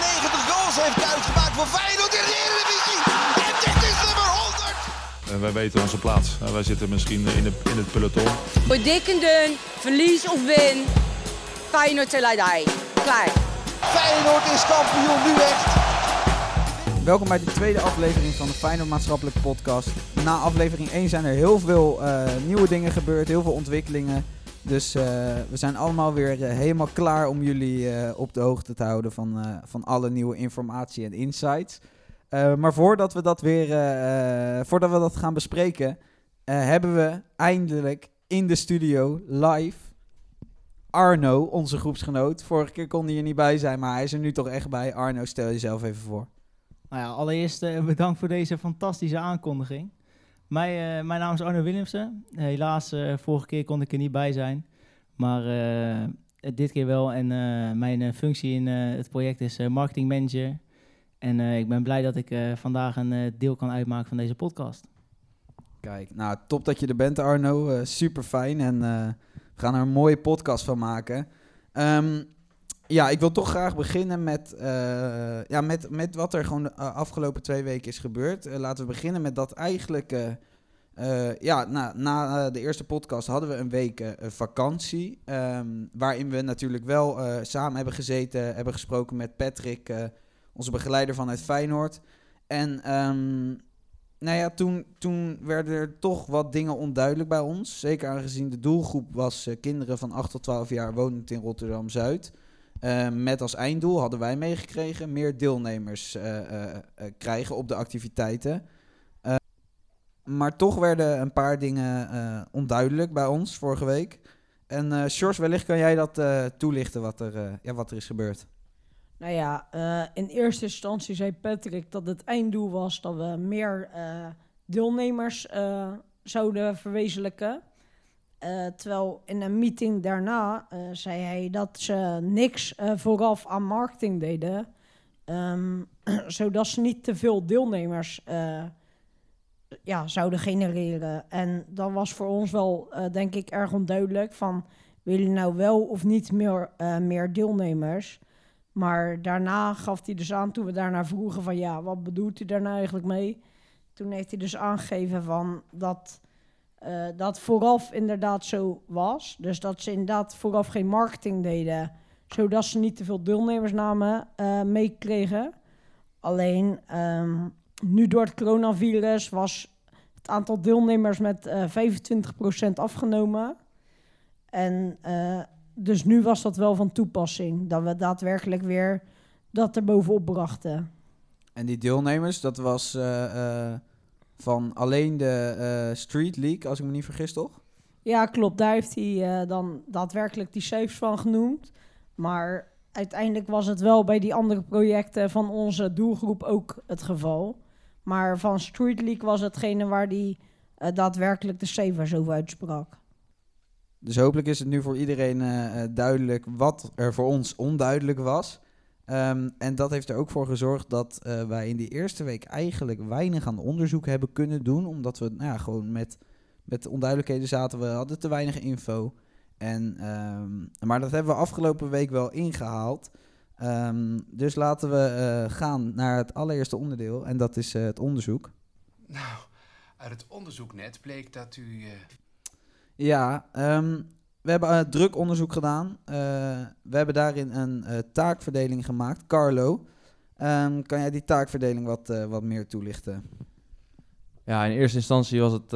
99 goals heeft uitgemaakt voor Feyenoord in de Eredivisie. En dit is nummer 100. En wij weten onze plaats. Wij zitten misschien in, de, in het peloton. Voor dik en dun, verlies of win, Feyenoord till I die. Klaar. Feyenoord is kampioen, nu echt. Welkom bij de tweede aflevering van de Feyenoord Maatschappelijk Podcast. Na aflevering 1 zijn er heel veel eh, nieuwe dingen gebeurd, heel veel ontwikkelingen. Dus eh, we zijn allemaal weer eh, helemaal klaar om jullie eh, op de hoogte te houden van, van alle nieuwe informatie en insights. Maar voordat we dat weer, voordat we dat gaan bespreken, hebben we eindelijk in de studio live Arno, onze groepsgenoot. Vorige keer kon hij er niet bij zijn, maar hij is er nu toch echt bij. Arno, stel jezelf even voor. Nou ja, allereerst bedankt voor deze fantastische aankondiging. Mij, eh, mijn naam is Arno Willemsen. Helaas, eh, vorige keer kon ik er niet bij zijn. Maar eh, dit keer wel. En mijn functie in het project is marketing manager. En ik ben blij dat ik vandaag een deel kan uitmaken van deze podcast. Kijk, nou top dat je er bent Arno. super fijn en we gaan er een mooie podcast van maken. Ehm, ja, ik wil toch graag beginnen met, eh, ja, met, met wat er gewoon de eh, afgelopen twee weken is gebeurd. Eh, laten we beginnen met dat eigenlijk... ja, na, na de eerste podcast hadden we een week vakantie. ehm, waarin we natuurlijk wel samen hebben gezeten, hebben gesproken met Patrick, onze begeleider vanuit Feyenoord. En ehm, nou ja, toen, toen werden er toch wat dingen onduidelijk bij ons. Zeker aangezien de doelgroep was kinderen van 8 tot 12 jaar wonend in Rotterdam-Zuid. Eh, met als einddoel hadden wij meegekregen meer deelnemers eh, eh, krijgen op de activiteiten. Maar toch werden een paar dingen onduidelijk bij ons vorige week. En eh Sjors, wellicht kan jij dat toelichten wat er, ja, wat er is gebeurd. Nou ja, in eerste instantie zei Patrick dat het einddoel was dat we meer deelnemers zouden verwezenlijken. Eh, terwijl in een meeting daarna eh, zei hij dat ze niks eh, vooraf aan marketing deden. ehm, zodat ze niet te veel deelnemers ja, zouden genereren. En dat was voor ons wel, denk ik, erg onduidelijk. Van, jullie nou wel of niet meer, meer deelnemers? Maar daarna gaf hij dus aan, toen we daarna vroegen van ja, wat bedoelt daar nou eigenlijk mee? Toen heeft hij dus aangegeven van dat eh, dat vooraf inderdaad zo was. Dus dat ze inderdaad vooraf geen marketing deden, zodat ze niet te veel deelnemersnamen eh meekregen. Alleen ehm, nu door het coronavirus was het aantal deelnemers met eh 25% afgenomen. En eh, dus nu was dat wel van toepassing. Dat we daadwerkelijk weer dat er bovenop brachten. En die deelnemers, dat was eh, eh, van alleen de eh, Street League, als ik me niet vergis, toch? Ja, klopt. Daar heeft hij eh, dan daadwerkelijk die cijfers van genoemd. Maar uiteindelijk was het wel bij die andere projecten van onze doelgroep ook het geval. Maar van Street League was hetgene waar hij eh, daadwerkelijk de cijfers over uitsprak. Dus hopelijk is het nu voor iedereen duidelijk wat er voor ons onduidelijk was. Ehm, en dat heeft er ook voor gezorgd dat eh, wij in die eerste week eigenlijk weinig aan onderzoek hebben kunnen doen. Omdat we nou ja, gewoon met, met onduidelijkheden zaten. We hadden te weinig info. En, ehm, maar dat hebben we afgelopen week wel ingehaald. Ehm, dus laten we eh, gaan naar het allereerste onderdeel. En dat is eh, het onderzoek. Nou, uit het onderzoek net bleek dat u. Ja, ehm, we hebben eh, druk onderzoek gedaan. Eh, we hebben daarin een eh, taakverdeling gemaakt. Carlo, ehm, kan jij die taakverdeling wat, wat meer toelichten? Ja, in eerste instantie was het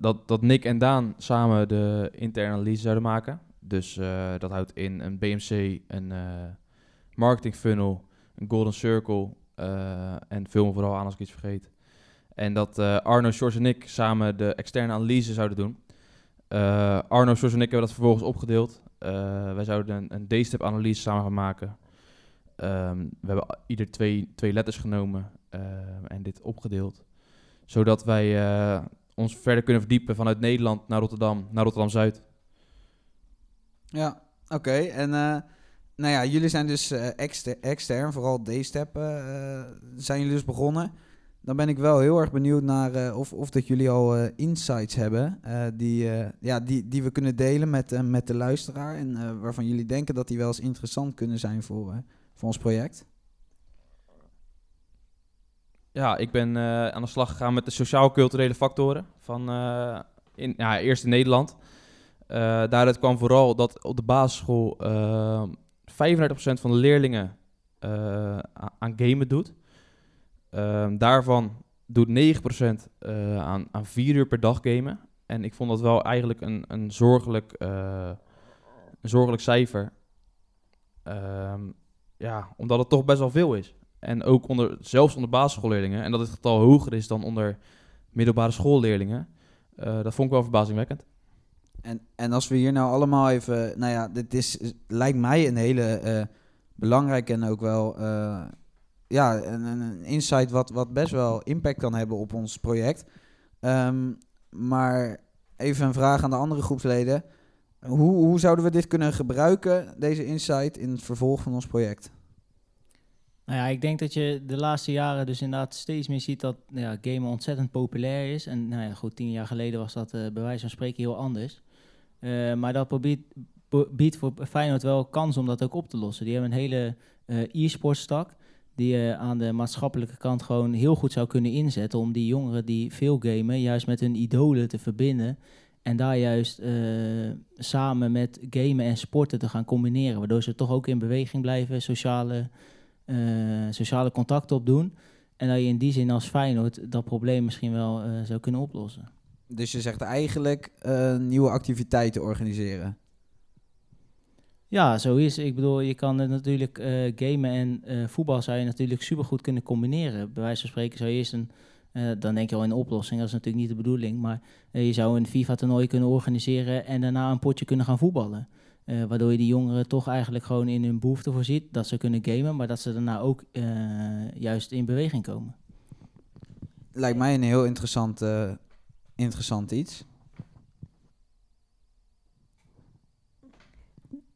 dat, dat Nick en Daan samen de interne analyse zouden maken. Dus dat houdt in een BMC, een marketing funnel, een golden circle en me vooral aan als ik iets vergeet. En dat Arno, Sjors en ik samen de externe analyse zouden doen. Eh, Arno, Sjors en ik hebben dat vervolgens opgedeeld. Eh, wij zouden een, een D-step analyse samen gaan maken. Ehm, we hebben ieder twee, twee letters genomen eh, en dit opgedeeld zodat wij ons verder kunnen verdiepen vanuit Nederland naar Rotterdam, naar Rotterdam-Zuid. Ja, oké. En nou ja, jullie zijn dus exter- extern, vooral D-step zijn jullie dus begonnen. Dan ben ik wel heel erg benieuwd naar eh, of, of dat jullie al eh, insights hebben eh, die, ja, die, die we kunnen delen met, met de luisteraar. En waarvan jullie denken dat die wel eens interessant kunnen zijn voor, voor ons project. ja, ik ben aan de slag gegaan met de sociaal-culturele factoren. Van, in, ja, eerst in Nederland. Daaruit kwam vooral dat op de basisschool eh 35% van de leerlingen aan gamen doet. Ehm, daarvan doet 9% eh, aan, aan 4 uur per dag gamen. En ik vond dat wel eigenlijk een, een, zorgelijk, eh, een zorgelijk cijfer. Ehm, ja, omdat het toch best wel veel is. En ook onder, zelfs onder basisschoolleerlingen. En dat het getal hoger is dan onder middelbare schoolleerlingen. Eh, dat vond ik wel verbazingwekkend. En, en als we hier nou allemaal even... Nou ja, dit is, lijkt mij een hele belangrijke en ook wel... ja, een, een insight wat, wat best wel impact kan hebben op ons project. Ehm, maar even een vraag aan de andere groepsleden. Hoe, hoe zouden we dit kunnen gebruiken, deze insight, in het vervolg van ons project? Nou ja, ik denk dat je de laatste jaren dus inderdaad steeds meer ziet dat ja, gamen ontzettend populair is. En nou ja, goed, tien jaar geleden was dat eh, bij wijze van spreken heel anders. Eh, maar dat probeert, biedt voor Feyenoord wel kans om dat ook op te lossen. Die hebben een hele eh e-sports tak die je aan de maatschappelijke kant gewoon heel goed zou kunnen inzetten om die jongeren die veel gamen juist met hun idolen te verbinden. En daar juist eh, samen met gamen en sporten te gaan combineren. Waardoor ze toch ook in beweging blijven, sociale eh, sociale contacten opdoen. En dat je in die zin als Feyenoord dat probleem misschien wel eh, zou kunnen oplossen. Dus je zegt eigenlijk nieuwe activiteiten organiseren. Ja, zo is. Ik bedoel, je kan het natuurlijk eh, gamen en eh, voetbal zou je natuurlijk supergoed kunnen combineren. Bij wijze van spreken zou je eerst een, eh, dan denk je al in een oplossing, dat is natuurlijk niet de bedoeling, maar je zou een FIFA-toernooi kunnen organiseren en daarna een potje kunnen gaan voetballen. Waardoor je die jongeren toch eigenlijk gewoon in hun behoefte voorziet dat ze kunnen gamen, maar dat ze daarna ook juist in beweging komen. Lijkt mij een heel interessant, interessant iets.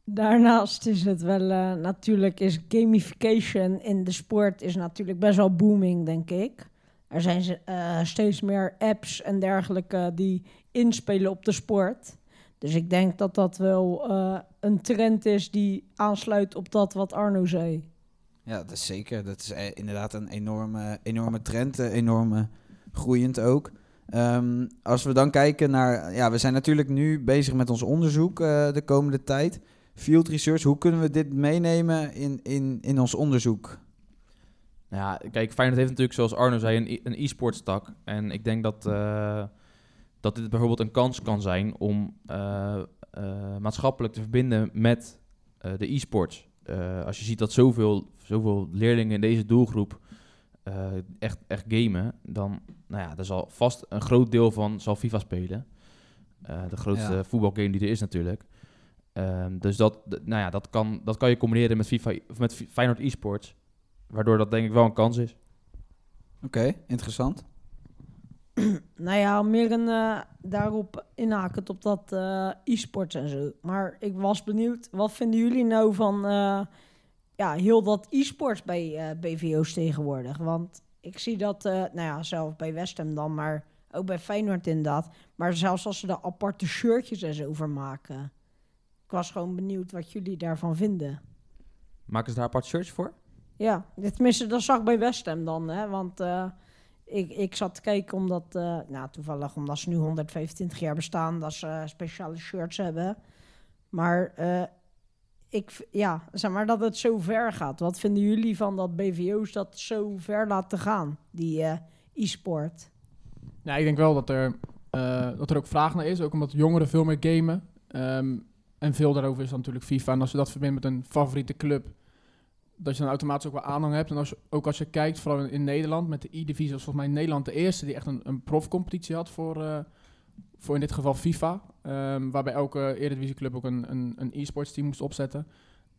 Daarnaast is het wel, eh, natuurlijk is gamification in de sport is natuurlijk best wel booming, denk ik. Er zijn eh, steeds meer apps en dergelijke die inspelen op de sport. Dus ik denk dat dat wel eh, een trend is die aansluit op dat wat Arno zei. Ja, dat is zeker. Dat is inderdaad een enorme, enorme trend, enorme groeiend ook. Ehm, als we dan kijken naar, ja, we zijn natuurlijk nu bezig met ons onderzoek de komende tijd. Field research, hoe kunnen we dit meenemen in, in, in ons onderzoek? Nou ja, kijk, Feyenoord heeft natuurlijk, zoals Arno zei, een, e- een e-sports tak. En ik denk dat, eh, dat dit bijvoorbeeld een kans kan zijn om eh, eh, maatschappelijk te verbinden met de e-sports. Als je ziet dat zoveel, zoveel leerlingen in deze doelgroep echt, echt gamen, dan nou ja, er zal vast een groot deel van zal FIFA spelen. De grootste Ja. voetbalgame die er is natuurlijk. Ehm, dus dat, nou ja, dat, kan, dat kan je combineren met, FIFA, of met Feyenoord e-sports. Waardoor dat denk ik wel een kans is. Oké, interessant. Nou ja, meer een, eh, daarop inhakend op dat eh, e-sports en zo. Maar ik was benieuwd, wat vinden jullie nou van eh, ja, heel dat e-sports bij eh, BVO's tegenwoordig? Want ik zie dat, eh, nou ja, zelf bij West Ham dan, maar ook bij Feyenoord inderdaad. Maar zelfs als ze er aparte shirtjes en zo over maken. Ik was gewoon benieuwd wat jullie daarvan vinden. Maken ze daar apart shirts voor? Ja, tenminste, dat zag ik bij West Ham dan, hè. Want eh, ik, ik zat te kijken omdat, eh, nou toevallig omdat ze nu 125 jaar bestaan, dat ze eh, speciale shirts hebben. Maar eh, ik, ja, zeg maar dat het zo ver gaat. Wat vinden jullie van dat BVO's dat zo ver laten gaan, die eh, e-sport? Ja, ik denk wel dat er, eh, dat er ook vraag naar is. Ook omdat jongeren veel meer gamen. Ehm, en veel daarover is natuurlijk FIFA. En als je dat verbindt met een favoriete club, dat je dan automatisch ook wel aanhang hebt. En als ook als je kijkt, vooral in, Nederland, met de E-divisie was volgens mij Nederland de eerste die echt een, een profcompetitie had voor, eh, voor in dit geval FIFA. Ehm, waarbij elke Eredivisieclub ook een, een, een e-sports team moest opzetten.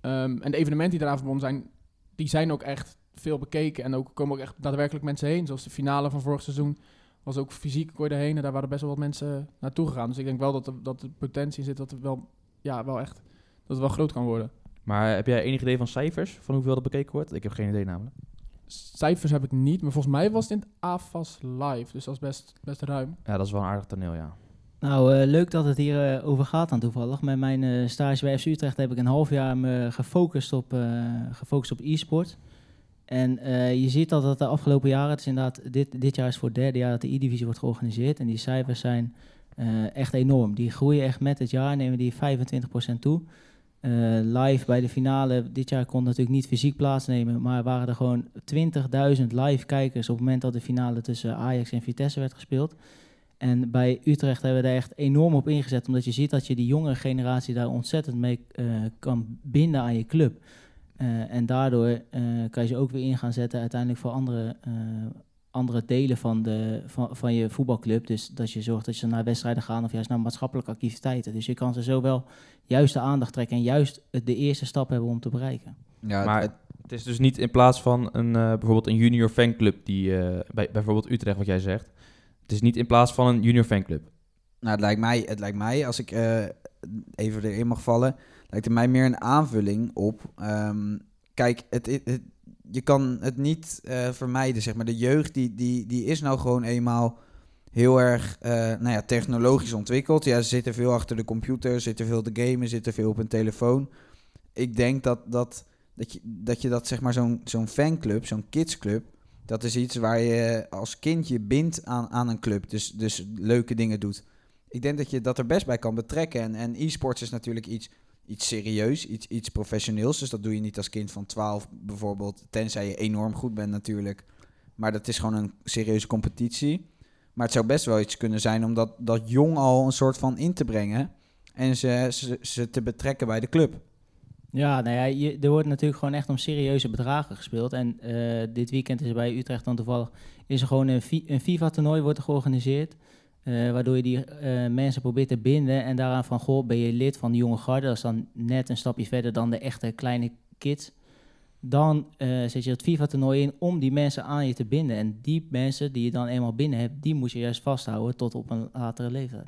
Ehm, en de evenementen die daaraan verbonden zijn, die zijn ook echt veel bekeken. En ook komen ook echt daadwerkelijk mensen heen. Zoals de finale van vorig seizoen was ook fysiek kon je erheen. En daar waren best wel wat mensen naartoe gegaan. Dus ik denk wel dat er, dat er potentie zit dat het wel, ja, wel echt dat het wel groot kan worden. Maar heb jij enig idee van cijfers? Van hoeveel dat bekeken wordt? Ik heb geen idee namelijk. Cijfers heb ik niet, maar volgens mij was het in het AFAS live. Dus dat is best, best ruim. Ja, dat is wel een aardig toneel, ja. Nou, eh, leuk dat het hier eh, over gaat dan toevallig. Met mijn eh, stage bij FC Utrecht heb ik een half jaar me gefocust op, eh, gefocust op e-sport. En eh, je ziet dat het de afgelopen jaren, het is inderdaad, dit, dit jaar is voor het derde jaar dat de E-divisie wordt georganiseerd. En die cijfers zijn eh, echt enorm. Die groeien echt met het jaar, nemen die 25% toe. Eh, live bij de finale, dit jaar kon natuurlijk niet fysiek plaatsnemen, maar waren er gewoon 20.000 live kijkers op het moment dat de finale tussen Ajax en Vitesse werd gespeeld. En bij Utrecht hebben we daar echt enorm op ingezet, omdat je ziet dat je die jongere generatie daar ontzettend mee eh, kan binden aan je club. En daardoor kan je ze ook weer in gaan zetten uiteindelijk voor andere, andere delen van, de, van, van je voetbalclub. Dus dat je zorgt dat ze naar wedstrijden gaan of juist naar maatschappelijke activiteiten. Dus je kan ze zo wel juist de aandacht trekken en juist het- de eerste stap hebben om te bereiken. Ja, maar het- het is dus niet in plaats van een, eh, bijvoorbeeld een junior fanclub, die, eh, bij, bijvoorbeeld Utrecht, wat jij zegt. Het is niet in plaats van een junior fanclub. Nou, het lijkt mij, het lijkt mij als ik eh, even erin mag vallen, lijkt het mij meer een aanvulling op. ehm, kijk, het, het- je kan het niet eh, vermijden, zeg maar. De jeugd die, die, die is nou gewoon eenmaal heel erg eh, nou ja, technologisch ontwikkeld. Ja, ze zitten veel achter de computer, zitten veel te gamen, zitten veel op hun telefoon. Ik denk dat, dat, dat, je, dat je dat, zeg maar, zo'n zo'n fanclub, zo'n kidsclub, dat is iets waar je als kindje bindt aan, aan een club. Dus, dus leuke dingen doet. Ik denk dat je dat er best bij kan betrekken. En, en e-sports is natuurlijk iets, iets serieus, iets, iets professioneels. Dus dat doe je niet als kind van 12 bijvoorbeeld. Tenzij je enorm goed bent natuurlijk. Maar dat is gewoon een serieuze competitie. Maar het zou best wel iets kunnen zijn om dat, dat jong al een soort van in te brengen. En ze, ze, ze te betrekken bij de club. Ja, nou ja, je, er wordt natuurlijk gewoon echt om serieuze bedragen gespeeld. En eh, dit weekend is bij Utrecht dan toevallig is er gewoon een, een FIFA-toernooi wordt er georganiseerd. Eh, waardoor je die eh, mensen probeert te binden en daaraan van, goh, ben je lid van de jonge garde? Dat is dan net een stapje verder dan de echte kleine kids. Dan eh, zet je het FIFA-toernooi in om die mensen aan je te binden. En die mensen die je dan eenmaal binnen hebt, die moet je juist vasthouden tot op een latere leeftijd.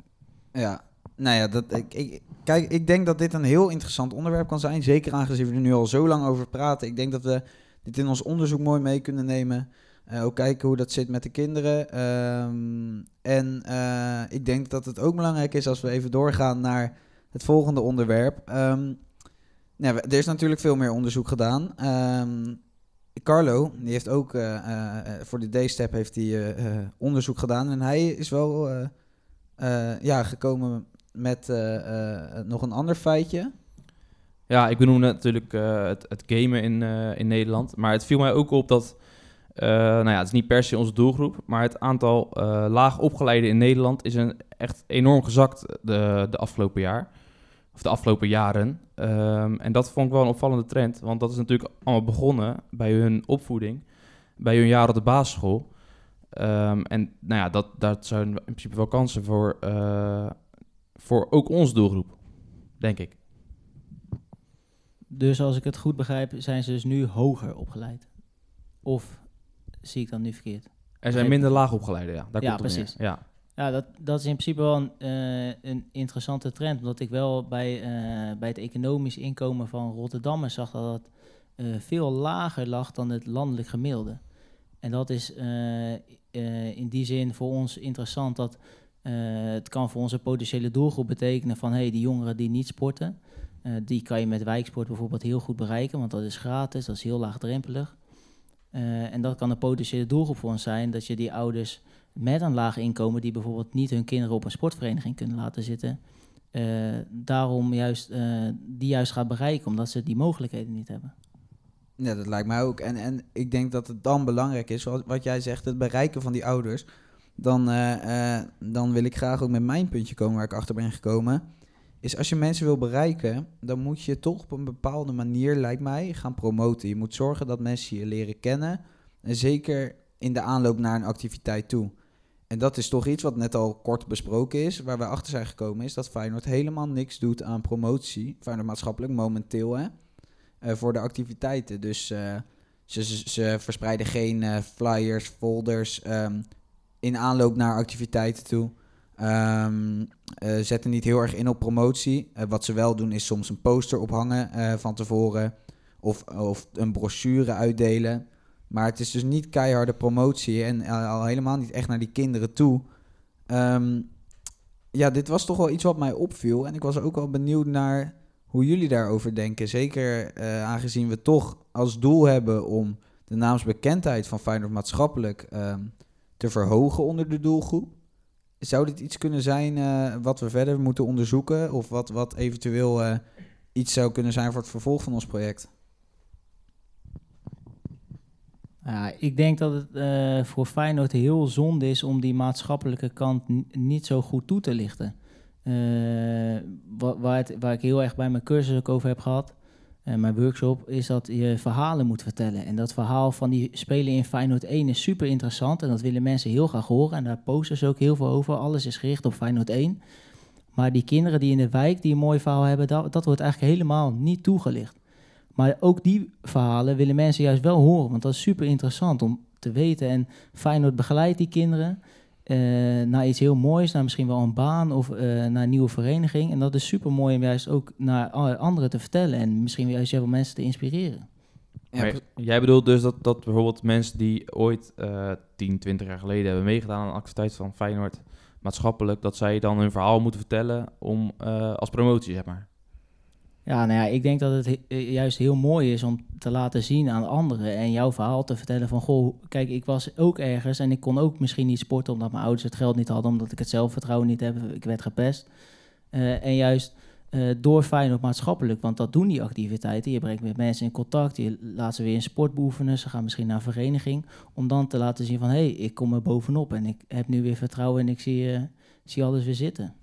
Ja, nou ja, dat, ik, ik, kijk, ik denk dat dit een heel interessant onderwerp kan zijn. Zeker aangezien we er nu al zo lang over praten. Ik denk dat we dit in ons onderzoek mooi mee kunnen nemen. Eh, ook kijken hoe dat zit met de kinderen. Ehm, en eh, ik denk dat het ook belangrijk is als we even doorgaan naar het volgende onderwerp. Ehm, nou, er is natuurlijk veel meer onderzoek gedaan. Ehm, Carlo, die heeft ook eh, voor de D-step heeft hij, onderzoek gedaan. En hij is wel ja, gekomen met nog een ander feitje. Ja, ik benoemde natuurlijk het, het gamen in, in Nederland. Maar het viel mij ook op dat, eh, nou ja, het is niet per se onze doelgroep, maar het aantal eh laag opgeleiden in Nederland is een, echt enorm gezakt de, de afgelopen jaar. Of de afgelopen jaren. Ehm, en dat vond ik wel een opvallende trend, want dat is natuurlijk allemaal begonnen bij hun opvoeding, bij hun jaar op de basisschool. Ehm, en nou ja, dat, dat zijn in principe wel kansen voor, eh, voor ook onze doelgroep, denk ik. Dus als ik het goed begrijp, zijn ze dus nu hoger opgeleid. Of zie ik dat nu verkeerd? Er zijn minder laag opgeleiden, ja. Daar ja, komt neer. precies. Ja. Ja, dat, dat is in principe wel een, eh, een interessante trend. Omdat ik wel bij, eh, bij het economisch inkomen van Rotterdammers zag dat dat eh, veel lager lag dan het landelijk gemiddelde. En dat is in die zin voor ons interessant dat het kan voor onze potentiële doelgroep betekenen van hey, die jongeren die niet sporten, die kan je met wijksport bijvoorbeeld heel goed bereiken, want dat is gratis, dat is heel laagdrempelig. Eh, en dat kan een potentiële doelgroep voor ons zijn, dat je die ouders met een laag inkomen, die bijvoorbeeld niet hun kinderen op een sportvereniging kunnen laten zitten, eh, daarom juist, eh, die juist gaat bereiken, omdat ze die mogelijkheden niet hebben. Ja, dat lijkt mij ook. En, en ik denk dat het dan belangrijk is, wat, wat jij zegt, het bereiken van die ouders. Dan, dan wil ik graag ook met mijn puntje komen waar ik achter ben gekomen. Is als je mensen wil bereiken, dan moet je toch op een bepaalde manier, lijkt mij, gaan promoten. Je moet zorgen dat mensen je leren kennen. En zeker in de aanloop naar een activiteit toe. En dat is toch iets wat net al kort besproken is. Waar we achter zijn gekomen is dat Feyenoord helemaal niks doet aan promotie. Feyenoord maatschappelijk momenteel hè. eh, voor de activiteiten. Dus eh, ze verspreiden geen eh, flyers, folders ehm, in aanloop naar activiteiten toe. Ehm, eh, zetten niet heel erg in op promotie. Eh, wat ze wel doen is soms een poster ophangen eh, van tevoren. Of, of een brochure uitdelen. Maar het is dus niet keiharde promotie. En al helemaal niet echt naar die kinderen toe. Ehm, ja, dit was toch wel iets wat mij opviel. En ik was ook wel benieuwd naar hoe jullie daarover denken. Zeker aangezien we toch als doel hebben om de naamsbekendheid van Feyenoord maatschappelijk ehm, te verhogen onder de doelgroep. Zou dit iets kunnen zijn eh, wat we verder moeten onderzoeken? Of wat, wat eventueel eh, iets zou kunnen zijn voor het vervolg van ons project? Ik denk dat het eh, voor Feyenoord heel zonde is om die maatschappelijke kant niet zo goed toe te lichten. Wa- waar, het- waar ik heel erg bij mijn cursus ook over heb gehad, en mijn workshop, is dat je verhalen moet vertellen. En dat verhaal van die spelen in Feyenoord 1 is super interessant en dat willen mensen heel graag horen. En daar posten ze ook heel veel over. Alles is gericht op Feyenoord 1. Maar die kinderen die in de wijk die een mooi verhaal hebben, dat, dat wordt eigenlijk helemaal niet toegelicht. Maar ook die verhalen willen mensen juist wel horen, want dat is super interessant om te weten. En Feyenoord begeleidt die kinderen eh, naar iets heel moois, naar misschien wel een baan of eh, naar een nieuwe vereniging. En dat is super mooi om juist ook naar anderen te vertellen en misschien juist wel mensen te inspireren. Ja, jij bedoelt dus dat, dat bijvoorbeeld mensen die ooit eh 10, 20 jaar geleden hebben meegedaan aan een activiteit van Feyenoord maatschappelijk, dat zij dan hun verhaal moeten vertellen om, eh, als promotie, zeg maar. Ja, nou ja, ik denk dat het he- eh, juist heel mooi is om te laten zien aan anderen en jouw verhaal te vertellen van, goh, kijk, ik was ook ergens en ik kon ook misschien niet sporten omdat mijn ouders het geld niet hadden, omdat ik het zelfvertrouwen niet heb, ik werd gepest. Eh, en juist eh, door maatschappelijk, want dat doen die activiteiten. Je brengt met mensen in contact, je laat ze weer in sport beoefenen, ze gaan misschien naar een vereniging, om dan te laten zien van, hé, hey, ik kom er bovenop en ik heb nu weer vertrouwen en ik zie, zie alles weer zitten.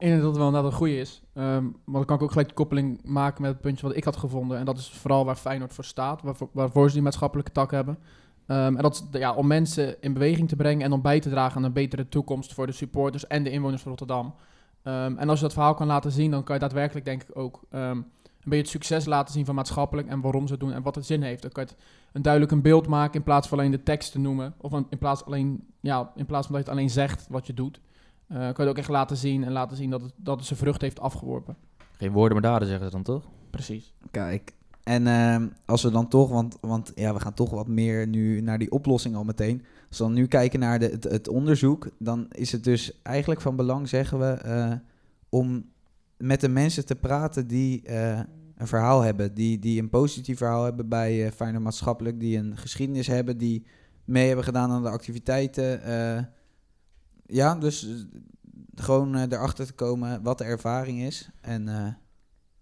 Denk dat het wel inderdaad een goede is. Ehm, maar dan kan ik ook gelijk de koppeling maken met het puntje wat ik had gevonden. En dat is vooral waar Feyenoord voor staat, waarvoor, waarvoor ze die maatschappelijke tak hebben. Ehm, en dat ja, om mensen in beweging te brengen en om bij te dragen aan een betere toekomst voor de supporters en de inwoners van Rotterdam. Ehm, en als je dat verhaal kan laten zien, dan kan je daadwerkelijk denk ik ook een beetje het succes laten zien van maatschappelijk en waarom ze het doen en wat het zin heeft. Dan kan je het een duidelijk een beeld maken in plaats van alleen de tekst te noemen. Of in plaats, alleen, ja, in plaats van dat je het alleen zegt wat je doet. Eh, kan je het ook echt laten zien en laten zien dat het, dat het zijn vrucht heeft afgeworpen. Geen woorden maar daden, zeggen ze dan toch? Precies. Kijk, en ehm, als we dan toch, want, want ja, we gaan toch wat meer nu naar die oplossing al meteen. Als we dan nu kijken naar de, het, het onderzoek, dan is het dus eigenlijk van belang, zeggen we, eh, om met de mensen te praten die eh, een verhaal hebben. Die, die een positief verhaal hebben bij uh, Feyenoord Maatschappelijk, die een geschiedenis hebben, die mee hebben gedaan aan de activiteiten. Ja, dus eh, gewoon eh, erachter te komen wat de ervaring is. En eh,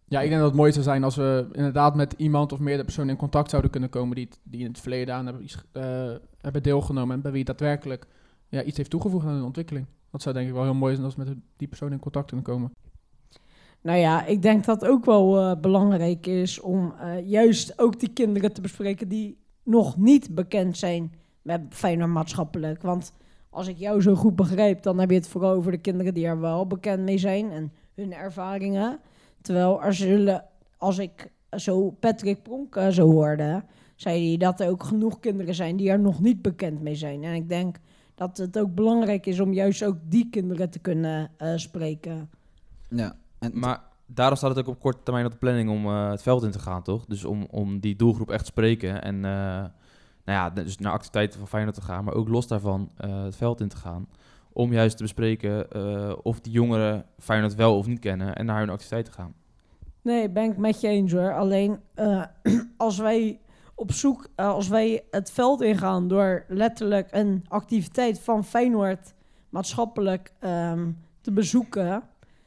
Ja, ik denk dat het mooi zou zijn als we inderdaad met iemand of meerdere personen in contact zouden kunnen komen die, die in het verleden aan hebben, iets, eh, hebben deelgenomen en bij wie het daadwerkelijk ja, iets heeft toegevoegd aan hun ontwikkeling. Dat zou denk ik wel heel mooi zijn als we met die persoon in contact kunnen komen. Nou ja, ik denk dat het ook wel eh, belangrijk is om eh, juist ook die kinderen te bespreken die nog niet bekend zijn met Feyenoord maatschappelijk. Want als ik jou zo goed begrijp, dan heb je het vooral over de kinderen die er wel bekend mee zijn en hun ervaringen. Terwijl er zullen, als ik zo Patrick Pronk eh, zo hoorde, zei hij dat er ook genoeg kinderen zijn die er nog niet bekend mee zijn. En ik denk dat het ook belangrijk is om juist ook die kinderen te kunnen eh, spreken. ja. En Maar daarom staat het ook op korte termijn op de planning om eh, het veld in te gaan, toch? Dus om, om die doelgroep echt te spreken en eh, nou ja, dus naar activiteiten van Feyenoord te gaan, maar ook los daarvan eh, het veld in te gaan. Om juist te bespreken eh, of die jongeren Feyenoord wel of niet kennen en naar hun activiteiten gaan. Nee, ben ik met je eens hoor. Alleen eh, als wij op zoek, als wij het veld ingaan door letterlijk een activiteit van Feyenoord maatschappelijk ehm, te bezoeken,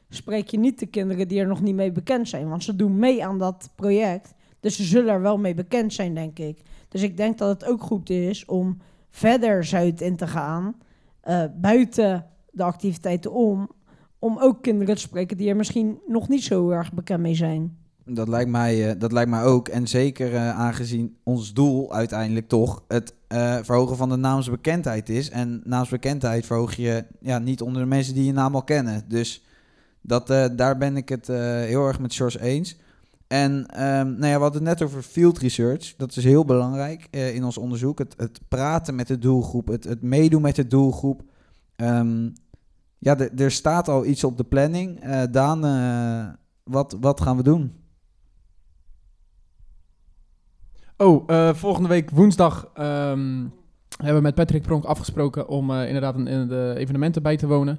spreek je niet de kinderen die er nog niet mee bekend zijn. Want ze doen mee aan dat project. Dus ze zullen er wel mee bekend zijn, denk ik. Dus ik denk dat het ook goed is om verder Zuid in te gaan, eh, buiten de activiteiten om, om ook kinderen te spreken die er misschien nog niet zo erg bekend mee zijn. Dat lijkt mij, eh, dat lijkt mij ook. En zeker eh, aangezien ons doel uiteindelijk toch het verhogen van de naamsbekendheid is. En naamsbekendheid verhoog je ja, niet onder de mensen die je naam al kennen. Dus dat, daar ben ik het heel erg met George eens. En ehm, nou ja, we hadden het net over field research. Dat is heel belangrijk eh, in ons onderzoek. Het, het praten met de doelgroep, het, het meedoen met de doelgroep. Ehm, ja, er- staat al iets op de planning. Eh, Daan, eh, wat, wat gaan we doen? Oh, volgende week woensdag ehm, hebben we met Patrick Pronk afgesproken om inderdaad in de evenementen bij te wonen.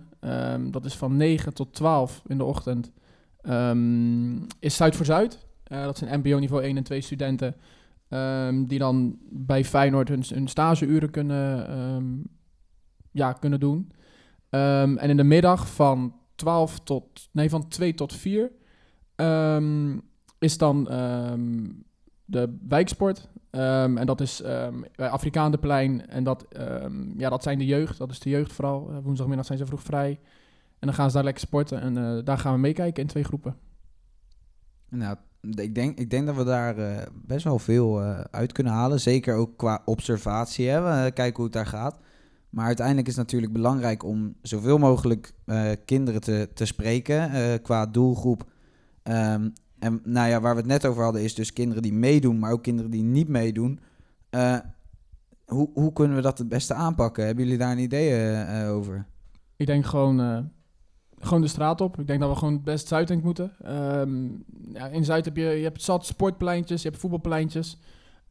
Dat is van 9 tot 12 in de ochtend. Ehm, is Zuid voor Zuid. Eh, dat zijn MBO niveau 1 en 2 studenten. ehm, die dan bij Feyenoord hun, stageuren kunnen, ehm, ja, kunnen doen. En in de middag van 12 tot, nee, van 2 tot 4 ehm, is dan de wijksport. Ehm, en dat is ehm bij Afrikaanderplein. En dat, ehm, ja, dat zijn de jeugd. Dat is de jeugd vooral. Eh, woensdagmiddag zijn ze vroeg vrij. En dan gaan ze daar lekker sporten. En eh, daar gaan we meekijken in twee groepen. Nou, ik denk, ik denk dat we daar eh, best wel veel eh, uit kunnen halen. Zeker ook qua observatie. Hè? Kijken hoe het daar gaat. Maar uiteindelijk is het natuurlijk belangrijk om zoveel mogelijk kinderen te, te spreken qua doelgroep. Ehm, en nou ja, waar we het net over hadden, is dus kinderen die meedoen, maar ook kinderen die niet meedoen. Hoe, hoe kunnen we dat het beste aanpakken? Hebben jullie daar een idee over? Ik denk gewoon, gewoon de straat op. Ik denk dat we gewoon het best Zuidend moeten. Ehm, ja, in Zuid heb je, je hebt zat sportpleintjes, je hebt voetbalpleintjes.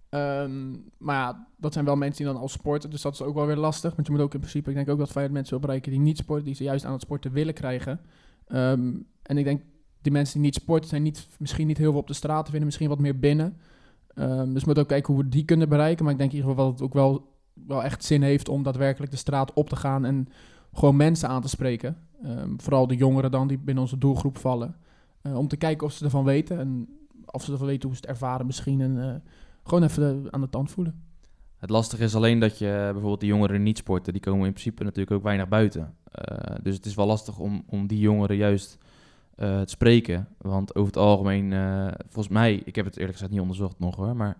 Ehm, maar ja, dat zijn wel mensen die dan al sporten. Dus dat is ook wel weer lastig. Want je moet ook in principe, ik denk ook dat Feyenoord mensen wil bereiken die niet sporten. Die ze juist aan het sporten willen krijgen. Ehm, en ik denk, die mensen die niet sporten zijn niet, misschien niet heel veel op de straat te vinden. Misschien wat meer binnen. Dus we moeten ook kijken hoe we die kunnen bereiken. Maar ik denk in ieder geval dat het ook wel, wel echt zin heeft om daadwerkelijk de straat op te gaan. En gewoon mensen aan te spreken. Ehm, vooral de jongeren dan, die binnen onze doelgroep vallen. Eh, om te kijken of ze ervan weten. En of ze ervan weten hoe ze het ervaren misschien. En eh, gewoon even de- aan de tand voelen. Het lastige is alleen dat je eh, bijvoorbeeld de jongeren die niet sporten, die komen in principe natuurlijk ook weinig buiten. Eh, dus het is wel lastig om, om die jongeren juist eh, te spreken. Want over het algemeen, eh, volgens mij, ik heb het eerlijk gezegd niet onderzocht nog hoor, maar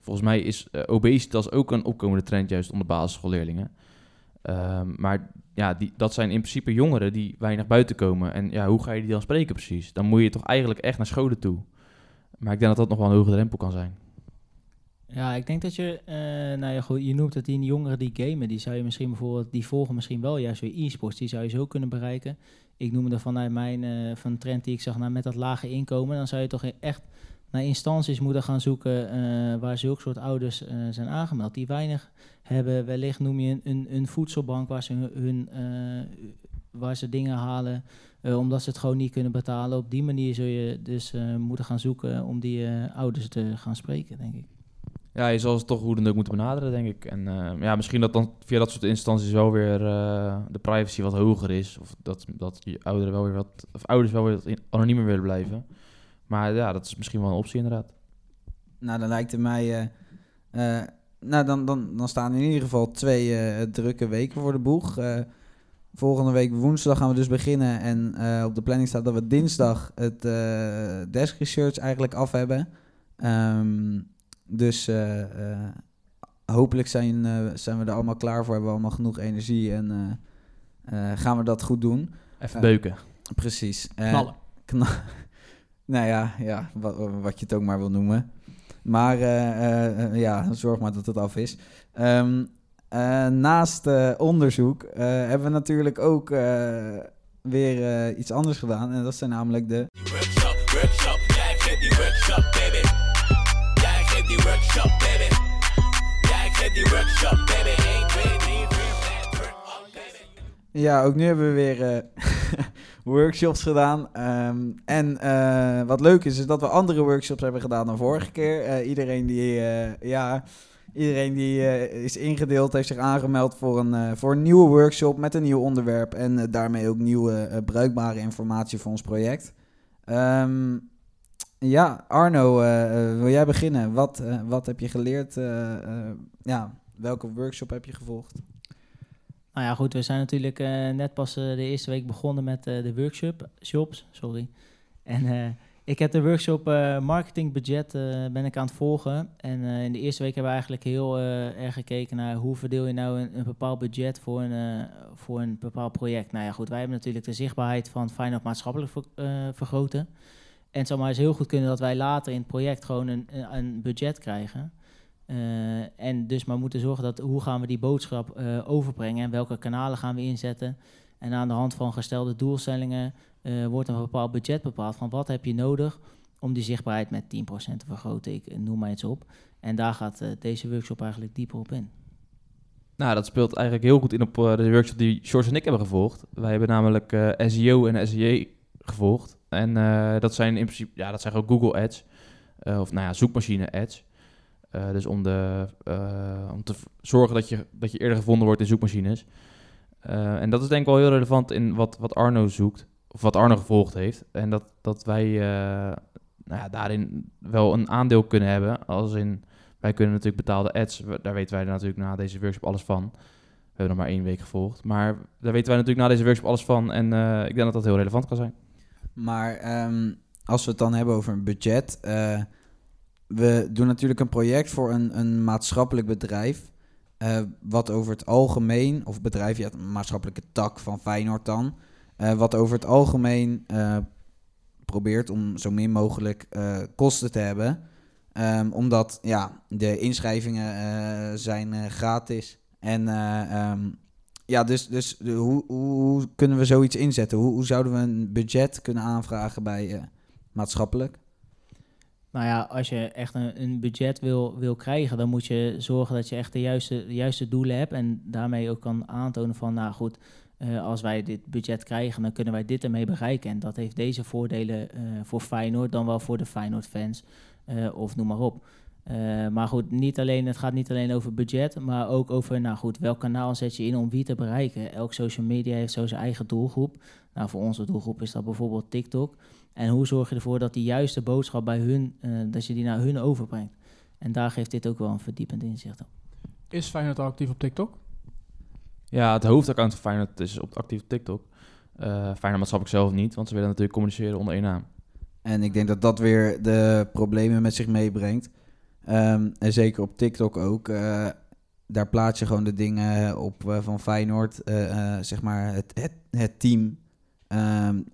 volgens mij is eh, obesitas ook een opkomende trend juist onder basisschoolleerlingen. Ehm, maar ja, die, dat zijn in principe jongeren die weinig buiten komen. En ja, hoe ga je die dan spreken precies? Dan moet je toch eigenlijk echt naar scholen toe. Maar ik denk dat dat nog wel een hoge drempel kan zijn. Ja, ik denk dat je, eh, nou ja, goed, je noemt het die jongeren die gamen, die zou je misschien bijvoorbeeld, die volgen misschien wel juist weer e-sports, die zou je zo kunnen bereiken. Ik noemde vanuit mijn, eh, van trend die ik zag, nou, met dat lage inkomen, dan zou je toch echt naar instanties moeten gaan zoeken eh, waar zulke soort ouders eh, zijn aangemeld, die weinig hebben. Wellicht noem je een, een, voedselbank waar ze hun, eh, waar ze dingen halen, omdat ze het gewoon niet kunnen betalen. Op die manier zul je dus moeten gaan zoeken om die ouders te gaan spreken, denk ik. Ja, je zal ze toch hoe dan ook moeten benaderen, denk ik. En ja, misschien dat dan via dat soort instanties wel weer de privacy wat hoger is. Of dat, dat je ouderen wel weer wat, of ouders wel weer wat anoniemer willen blijven. Maar ja, dat is misschien wel een optie inderdaad. Nou, dan lijkt het mij. eh, eh, nou, dan, dan, dan staan in ieder geval twee eh, drukke weken voor de boeg. Eh, volgende week woensdag gaan we dus beginnen. En eh, op de planning staat dat we dinsdag het eh, desk research eigenlijk af hebben. Ehm, dus eh, eh, hopelijk zijn, eh, zijn we er allemaal klaar voor. Hebben we allemaal genoeg energie en eh, eh, gaan we dat goed doen. Even beuken. Precies. Knallen. nou ja, ja wat, wat je het ook maar wil noemen. Maar eh, eh, eh, ja, zorg maar dat het af is. Ehm, eh, naast onderzoek hebben we natuurlijk ook weer iets anders gedaan. En dat zijn namelijk de... Workshop, workshop, jij geeft die workshop, baby. Jij geeft die workshop, baby. Jij geeft die workshop, baby. 1, 2, 3, 4, 5, workshop, baby. Ja, ook nu hebben we weer workshops gedaan. Ehm, en eh, wat leuk is, is dat we andere workshops hebben gedaan dan vorige keer. Eh, iedereen die, eh, ja, iedereen die is ingedeeld, heeft zich aangemeld voor een, voor een nieuwe workshop met een nieuw onderwerp. En daarmee ook nieuwe bruikbare informatie voor ons project. Ehm, ja, Arno, wil jij beginnen? Wat, wat heb je geleerd? Ja, welke workshop heb je gevolgd? Nou ja, goed, we zijn natuurlijk eh, net pas eh, de eerste week begonnen met eh, de workshop, shops, sorry. En ik heb de workshop marketingbudget ben ik aan het volgen. En in de eerste week hebben we eigenlijk heel erg gekeken naar hoe verdeel je nou een, bepaald budget voor een, voor een bepaald project. Nou ja, goed, wij hebben natuurlijk de zichtbaarheid van Feyenoord maatschappelijk ver- vergroten. En het zou maar eens heel goed kunnen dat wij later in het project gewoon een- een budget krijgen. Eh, en dus maar moeten zorgen dat hoe gaan we die boodschap eh, overbrengen en welke kanalen gaan we inzetten. En aan de hand van gestelde doelstellingen eh, wordt een bepaald budget bepaald van wat heb je nodig om die zichtbaarheid met 10% te vergroten. Ik noem maar iets op. En daar gaat deze workshop eigenlijk dieper op in. Nou, dat speelt eigenlijk heel goed in op de workshop die George en ik hebben gevolgd. Wij hebben namelijk SEO en SEA gevolgd. En dat zijn in principe, ja, dat zijn gewoon Google Ads. Of nou ja, zoekmachine ads. Eh, dus om, de, eh, om te zorgen dat je, dat je eerder gevonden wordt in zoekmachines. Eh, en dat is denk ik wel heel relevant in wat, wat Arno zoekt, of wat Arno gevolgd heeft. En dat, dat wij nou ja, daarin wel een aandeel kunnen hebben. Als in, wij kunnen natuurlijk betaalde ads, daar weten wij natuurlijk na deze workshop alles van. We hebben nog maar één week gevolgd. Maar daar weten wij natuurlijk na deze workshop alles van. En ik denk dat dat heel relevant kan zijn. Maar ehm, als we het dan hebben over een budget. We doen natuurlijk een project voor een, een maatschappelijk bedrijf. eh, wat over het algemeen, of bedrijf, ja, een maatschappelijke tak van Feyenoord dan. eh, wat over het algemeen eh, probeert om zo min mogelijk kosten te hebben. Ehm, omdat ja, de inschrijvingen zijn gratis. En eh, ehm, ja, dus, dus de- hoe, hoe, kunnen we zoiets inzetten? Hoe, hoe zouden we een budget kunnen aanvragen bij maatschappelijk? Nou ja, als je echt een, een budget wil, wil krijgen, dan moet je zorgen dat je echt de juiste, juiste doelen hebt. En daarmee ook kan aantonen van, nou goed, eh, als wij dit budget krijgen, dan kunnen wij dit ermee bereiken. En dat heeft deze voordelen eh, voor Feyenoord dan wel voor de Feyenoord-fans. eh, of noem maar op. Maar goed, niet alleen, het gaat niet alleen over budget, maar ook over, nou goed, welk kanaal zet je in om wie te bereiken. Elk social media heeft zo zijn eigen doelgroep. Nou, voor onze doelgroep is dat bijvoorbeeld TikTok. En hoe zorg je ervoor dat die juiste boodschap bij hun, eh, dat je die naar hun overbrengt. En daar geeft dit ook wel een verdiepend inzicht op. Is Feyenoord al actief op TikTok? Ja, het hoofdaccount van Feyenoord is op actief op TikTok. Eh Feyenoord maatschappelijk zelf niet, want ze willen natuurlijk communiceren onder één naam. En ik denk dat dat weer de problemen met zich meebrengt. Ehm, en zeker op TikTok ook. eh, daar plaats je gewoon de dingen op eh, van Feyenoord. eh, eh, zeg maar het, het, het team.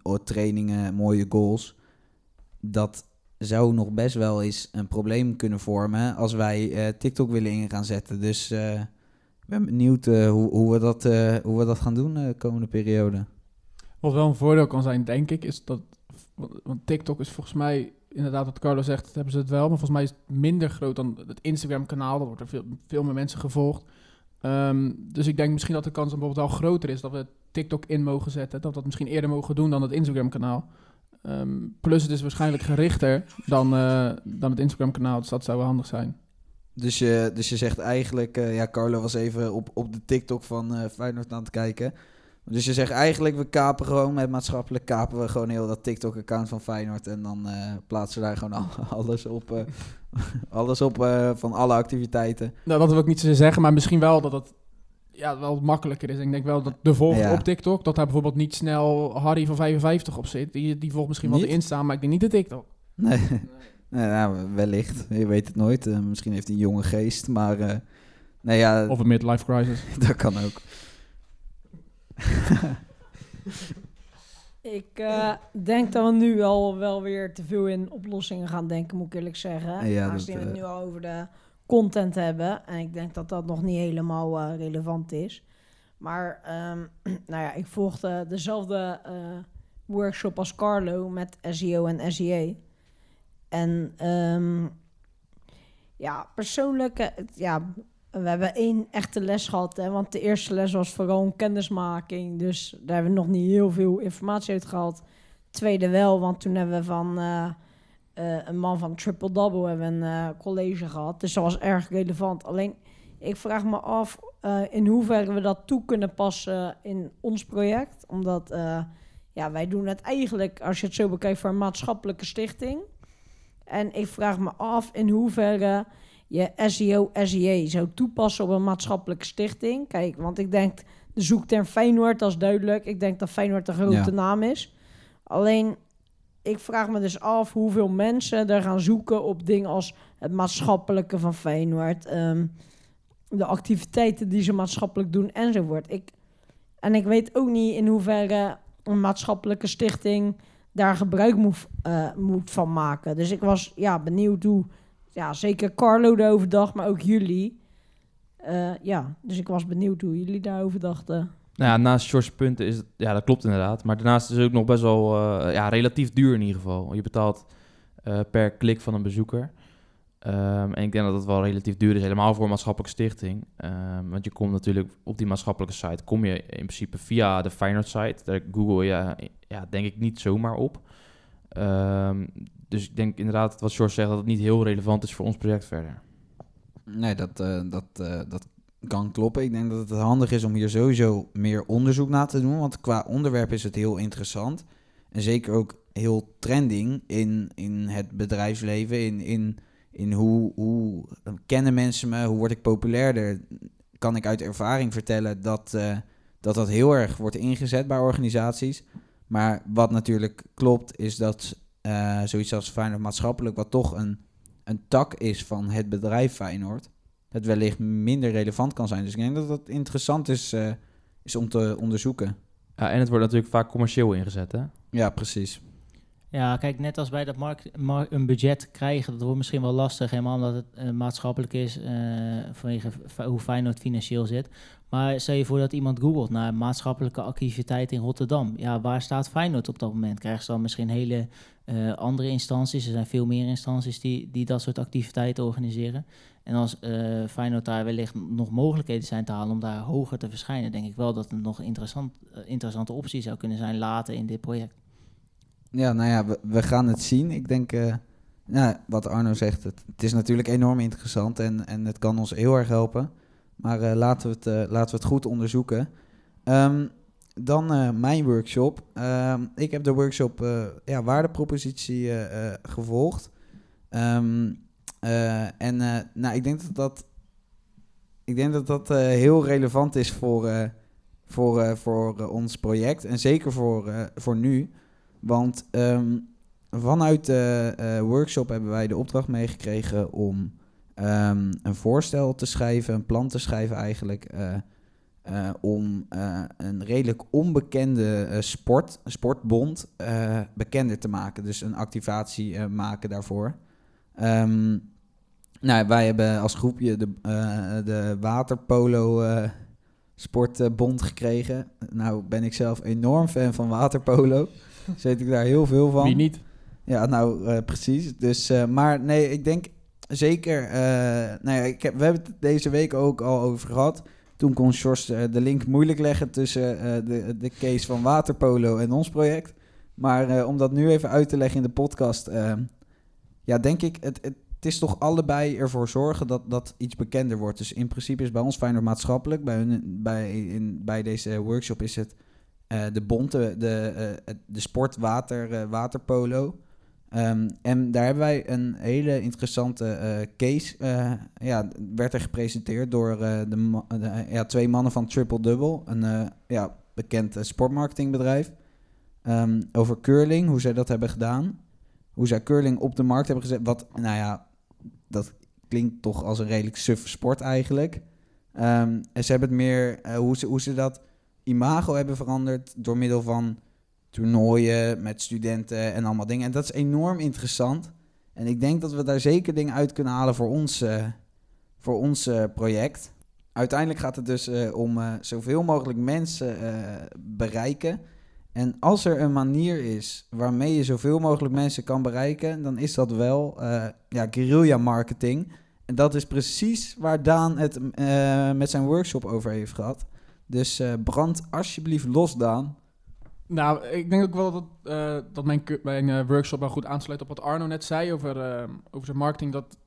Oh, trainingen, mooie goals. Dat zou nog best wel eens een probleem kunnen vormen als wij eh, TikTok willen in gaan zetten. Dus eh, ik ben benieuwd eh, hoe, hoe, we dat, hoe we dat gaan doen de komende periode. Wat wel een voordeel kan zijn, denk ik, is dat... Want TikTok is volgens mij, inderdaad wat Carlo zegt, hebben ze het wel. Maar volgens mij is het minder groot dan het Instagram-kanaal. Daar wordt er veel, veel meer mensen gevolgd. Ehm, dus ik denk misschien dat de kans bijvoorbeeld wel groter is dat we TikTok in mogen zetten. Dat we dat misschien eerder mogen doen dan het Instagram-kanaal. Ehm, plus het is waarschijnlijk gerichter dan, eh, dan het Instagram-kanaal. Dus dat zou wel handig zijn. Dus je, dus je zegt eigenlijk, eh, ja, Carlo was even op, op de TikTok van eh Feyenoord aan het kijken. Dus je zegt eigenlijk, we kapen gewoon met maatschappelijk, kapen we gewoon heel dat TikTok-account van Feyenoord. En dan plaatsen we daar gewoon al- alles op, alles op eh, van alle activiteiten. Nou, dat wil ik niet zo zeggen, maar misschien wel dat het ja, wel makkelijker is. Ik denk wel dat de volger Ja. op TikTok, dat daar bijvoorbeeld niet snel Harry van 55 op zit. Die, die volgt misschien wel de? Insta, maar ik denk niet de TikTok. Nee, nee nou, wellicht. Je weet het nooit. Eh, misschien heeft hij een jonge geest, maar... eh, nee, ja, Of een midlife crisis. dat kan ook. Ik eh, denk dat we nu al wel weer te veel in oplossingen gaan denken, moet ik eerlijk zeggen. Ja, Aangezien we het eh, nu al over de content hebben. En ik denk dat dat nog niet helemaal eh, relevant is. Maar ehm, nou ja, ik volgde dezelfde workshop als Carlo met SEO en SEA. En ehm, ja, persoonlijk, ja, we hebben één echte les gehad. Hè, want de eerste les was vooral een kennismaking. Dus daar hebben we nog niet heel veel informatie uit gehad. Tweede wel, want toen hebben we van eh, eh, een man van Triple Double hebben een eh, college gehad. Dus dat was erg relevant. Alleen, ik vraag me af in hoeverre we dat toe kunnen passen in ons project. Omdat ja, wij doen het eigenlijk, als je het zo bekijkt, voor een maatschappelijke stichting. En ik vraag me af in hoeverre je SEO, SEA zou toepassen op een maatschappelijke stichting. Kijk, want ik denk, de zoekterm Feyenoord, dat is duidelijk. Ik denk dat Feyenoord een grote Ja. naam is. Alleen, ik vraag me dus af hoeveel mensen er gaan zoeken op dingen als het maatschappelijke van Feyenoord. ehm, de activiteiten die ze maatschappelijk doen enzovoort. Ik, en ik weet ook niet in hoeverre een maatschappelijke stichting daar gebruik moet, eh, moet van maken. Dus ik was ja, benieuwd hoe, ja, zeker Carlo daarover dacht, maar ook jullie. Eh, ja, dus ik was benieuwd hoe jullie daarover dachten. Nou ja, naast punten is het, ja, dat klopt inderdaad. Maar daarnaast is het ook nog best wel, eh, ja, relatief duur in ieder geval. Je betaalt eh, per klik van een bezoeker. Ehm, en ik denk dat het wel relatief duur is, helemaal voor een maatschappelijke stichting. Ehm, want je komt natuurlijk op die maatschappelijke site, kom je in principe via de Feyenoord site. Daar google je, ja, denk ik niet zomaar op. Ehm, dus ik denk inderdaad wat George zegt, dat het niet heel relevant is voor ons project verder. Nee, dat, eh, dat, eh, dat kan kloppen. Ik denk dat het handig is om hier sowieso meer onderzoek naar te doen. Want qua onderwerp is het heel interessant. En zeker ook heel trending in, in het bedrijfsleven. In, in, in hoe, hoe kennen mensen me, hoe word ik populairder. Kan ik uit ervaring vertellen dat, eh, dat dat heel erg wordt ingezet bij organisaties. Maar wat natuurlijk klopt, is dat eh, zoiets als Feyenoord maatschappelijk, wat toch een, een tak is van het bedrijf Feyenoord, het wellicht minder relevant kan zijn. Dus ik denk dat dat interessant is, eh, is om te onderzoeken. Ja, en het wordt natuurlijk vaak commercieel ingezet, hè? Ja, precies. Ja, kijk, net als bij dat markt, mar- een budget krijgen, dat wordt misschien wel lastig, helemaal omdat het eh, maatschappelijk is, eh, vanwege hoe Feyenoord financieel zit. Maar stel je voor dat iemand googelt naar maatschappelijke activiteit in Rotterdam. Ja, waar staat Feyenoord op dat moment? Krijgen ze dan misschien hele eh, andere instanties? Er zijn veel meer instanties die, die dat soort activiteiten organiseren. En als eh Feyenoord daar wellicht nog mogelijkheden zijn te halen om daar hoger te verschijnen, denk ik wel dat het nog interessant, eh, interessante optie zou kunnen zijn later in dit project. Ja, nou ja, we, we gaan het zien. Ik denk, nou, wat Arno zegt, het, het is natuurlijk enorm interessant en, en het kan ons heel erg helpen. Maar eh, laten, we het, eh, laten we het goed onderzoeken. Ehm, dan eh, mijn workshop. Ehm, ik heb de workshop ja, waardepropositie gevolgd. Ehm, eh, en nou, ik denk dat dat, ik denk dat, dat heel relevant is voor, voor, voor ons project. En zeker voor, voor nu. Want vanuit de workshop hebben wij de opdracht meegekregen om ehm, een voorstel te schrijven, een plan te schrijven eigenlijk. eh, eh, om eh, een redelijk onbekende sport, sportbond, bekender te maken. Dus een activatie maken daarvoor. Ehm, nou, wij hebben als groepje de, de waterpolo sportbond gekregen. Nou ben ik zelf enorm fan van waterpolo. Weet ik daar heel veel van. Wie niet? Ja, nou precies. Dus, maar nee, ik denk zeker. eh, nou ja, ik heb, we hebben het deze week ook al over gehad. Toen kon Sjors eh, de link moeilijk leggen tussen eh, de, de case van waterpolo en ons project. Maar om dat nu even uit te leggen in de podcast. eh, ja, denk ik, het, het, is toch allebei ervoor zorgen dat, dat iets bekender wordt. Dus in principe is bij ons Feyenoord maatschappelijk. Bij, hun, bij, in, bij deze workshop is het de bond, de, de, sport water, waterpolo. Ehm, en daar hebben wij een hele interessante eh, case. eh, ja, werd er gepresenteerd door eh, de, ja, twee mannen van Triple Double, een ja, bekend sportmarketingbedrijf. Ehm, over curling, hoe zij dat hebben gedaan. Hoe zij curling op de markt hebben gezet. Wat, nou ja, dat klinkt toch als een redelijk suffe sport eigenlijk. Ehm, en ze hebben het meer, hoe, ze, hoe ze dat imago hebben veranderd door middel van toernooien met studenten en allemaal dingen. En dat is enorm interessant. En ik denk dat we daar zeker dingen uit kunnen halen voor ons, eh, voor ons eh, project. Uiteindelijk gaat het dus eh, om zoveel mogelijk mensen bereiken. En als er een manier is waarmee je zoveel mogelijk mensen kan bereiken, dan is dat wel ja, guerrilla marketing. En dat is precies waar Daan het met zijn workshop over heeft gehad. Dus brand alsjeblieft los, Daan. Nou, ik denk ook wel dat, eh, dat mijn, mijn eh, workshop wel goed aansluit op wat Arno net zei over, eh, over zijn marketing. Dat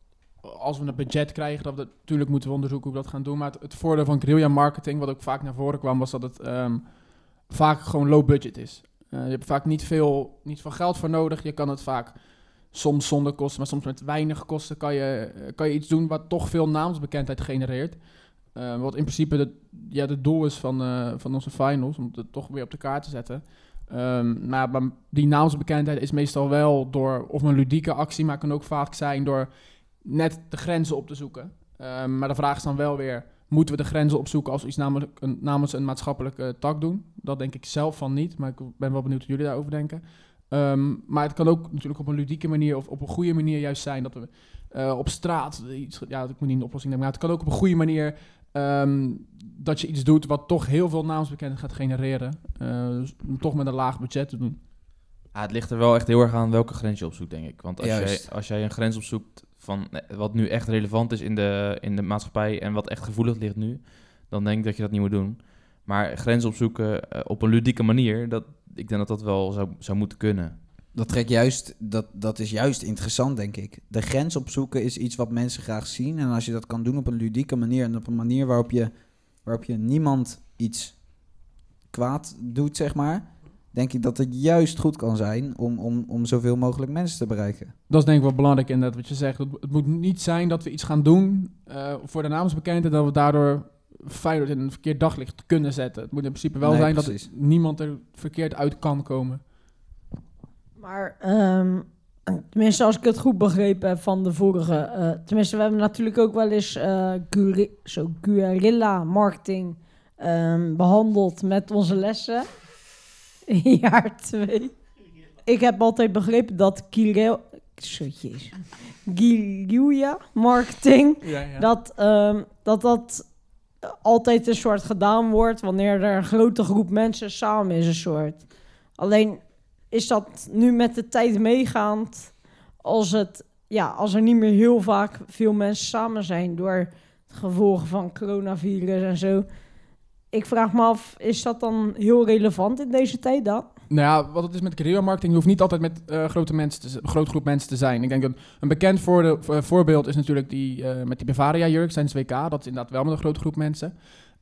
als we een budget krijgen, dat we natuurlijk moeten onderzoeken hoe we dat gaan doen. Maar het, voordeel van guerrilla marketing, wat ook vaak naar voren kwam, was dat het ehm, vaak gewoon low budget is. Je hebt vaak niet veel, niet veel geld voor nodig. Je kan het vaak soms zonder kosten, maar soms met weinig kosten kan je, kan je iets doen wat toch veel naamsbekendheid genereert. Eh, wat in principe de, ja, het doel is van, eh, van onze finals, om het toch weer op de kaart te zetten. Ehm, maar, maar die naamsbekendheid is meestal wel door of een ludieke actie, maar kan ook vaak zijn door net de grenzen op te zoeken. Ehm, maar de vraag is dan wel weer, moeten we de grenzen opzoeken als we iets namelijk een, namens een maatschappelijke tak doen? Dat denk ik zelf van niet, maar ik ben wel benieuwd wat jullie daarover denken. Ehm, maar het kan ook natuurlijk op een ludieke manier of op een goede manier juist zijn dat we eh, op straat iets, ja, ik moet niet een oplossing nemen, maar het kan ook op een goede manier ehm, dat je iets doet wat toch heel veel naamsbekendheid gaat genereren. Eh, dus om toch met een laag budget te doen. Ja, het ligt er wel echt heel erg aan welke grens je opzoekt, denk ik. Want als, jij, als jij een grens opzoekt van eh, wat nu echt relevant is in de, in de maatschappij en wat echt gevoelig ligt nu, dan denk ik dat je dat niet moet doen. Maar grenzen opzoeken eh, op een ludieke manier, dat, ik denk dat dat wel zou, zou moeten kunnen. Dat, trekt juist, dat, dat is juist interessant, denk ik. De grens opzoeken is iets wat mensen graag zien. En als je dat kan doen op een ludieke manier en op een manier waarop je, waarop je niemand iets kwaad doet, zeg maar. Denk ik dat het juist goed kan zijn om, om, om zoveel mogelijk mensen te bereiken. Dat is denk ik wel belangrijk inderdaad wat je zegt. Het, het moet niet zijn dat we iets gaan doen eh, voor de naamsbekendheid... dat we daardoor Feyenoord in een verkeerd daglicht kunnen zetten. Het moet in principe wel Nee, zijn precies. dat niemand er verkeerd uit kan komen. Maar ehm, tenminste, als ik het goed begrepen heb van de vorige. eh, tenminste, we hebben natuurlijk ook wel eens guri- zo guerrilla marketing ehm, behandeld met onze lessen. In jaar twee. Ik heb altijd begrepen dat. Zo, jezus. Guerrilla marketing. Ja, ja. Dat, ehm, dat dat altijd een soort gedaan wordt wanneer er een grote groep mensen samen is, een soort. Alleen is dat nu met de tijd meegaand als, het, ja, als er niet meer heel vaak veel mensen samen zijn door het gevolgen van coronavirus en zo. Ik vraag me af, is dat dan heel relevant in deze tijd dan? Nou ja, wat het is met guerrilla marketing, je hoeft niet altijd met eh, grote mensen groep mensen te zijn. Ik denk een bekend voorbeeld is natuurlijk die eh, met die Bavaria jurk tijdens WK. Dat is inderdaad wel met een grote groep mensen.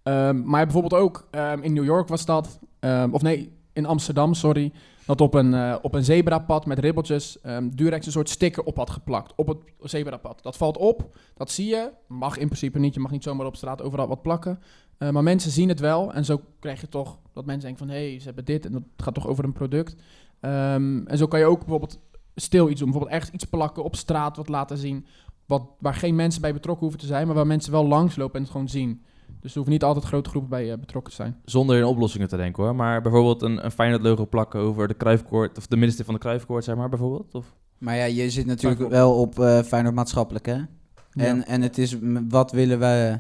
Ehm, maar bijvoorbeeld ook ehm, in New York was dat, ehm, of nee, in Amsterdam, sorry, dat op een, eh, op een zebrapad met ribbeltjes ehm, Durex een soort sticker op had geplakt. Op het zebrapad. Dat valt op, dat zie je. Mag in principe niet, je mag niet zomaar op straat overal wat plakken. Eh, maar mensen zien het wel en zo krijg je toch dat mensen denken van... hé, hey, ze hebben dit en dat gaat toch over een product. Ehm, en zo kan je ook bijvoorbeeld stil iets doen. Bijvoorbeeld echt iets plakken op straat, wat laten zien... Wat, waar geen mensen bij betrokken hoeven te zijn... maar waar mensen wel langslopen en het gewoon zien. Dus er hoeven niet altijd grote groepen bij eh, betrokken te zijn. Zonder in oplossingen te denken hoor. Maar bijvoorbeeld een, een Feyenoord logo plakken over de kruifkoord, of de middenstip van de kruifkoord, zeg maar, bijvoorbeeld. Of? Maar ja, je zit natuurlijk wel op eh Feyenoord maatschappelijk, hè? En, en het is, wat willen we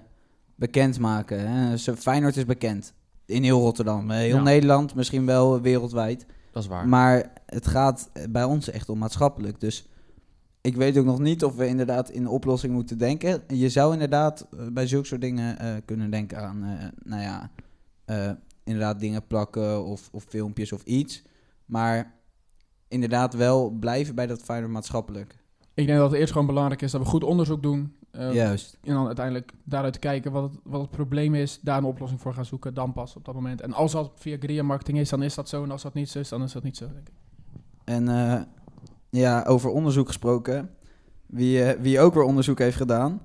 bekendmaken? Hè? Feyenoord is bekend. In heel Rotterdam. eh, Heel Ja. Nederland, misschien wel wereldwijd. Dat is waar. Maar het gaat bij ons echt om maatschappelijk. Dus ik weet ook nog niet of we inderdaad in oplossing moeten denken. Je zou inderdaad eh, bij zulke soort dingen eh, kunnen denken aan, eh, nou ja, inderdaad dingen plakken of, of filmpjes of iets. Maar inderdaad wel blijven bij dat Feyenoord maatschappelijk. Ik denk dat het eerst gewoon belangrijk is dat we goed onderzoek doen. Juist. En dan uiteindelijk daaruit kijken wat het, wat het probleem is. Daar een oplossing voor gaan zoeken. Dan pas op dat moment. En als dat via guerrilla marketing is, dan is dat zo. En als dat niet zo is, dan is dat niet zo. Denk ik. En eh, ja, over onderzoek gesproken. Wie, eh, wie ook weer onderzoek heeft gedaan.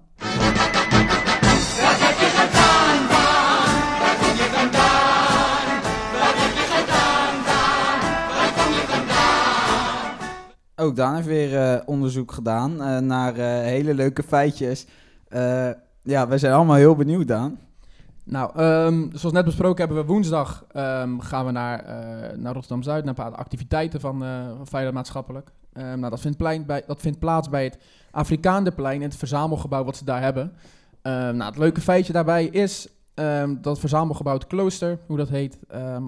Ook Daan heeft weer eh, onderzoek gedaan eh, naar hele leuke feitjes. Ja, wij zijn allemaal heel benieuwd, Daan. Nou, ehm, zoals net besproken hebben we woensdag ehm, gaan we naar, eh, naar Rotterdam-Zuid, naar een paar activiteiten van, Feyenoord Maatschappelijk. Ehm, nou, dat vindt, bij, dat vindt plaats bij het Afrikaanderplein in het verzamelgebouw wat ze daar hebben. Nou, het leuke feitje daarbij is dat het verzamelgebouw het Klooster, hoe dat heet,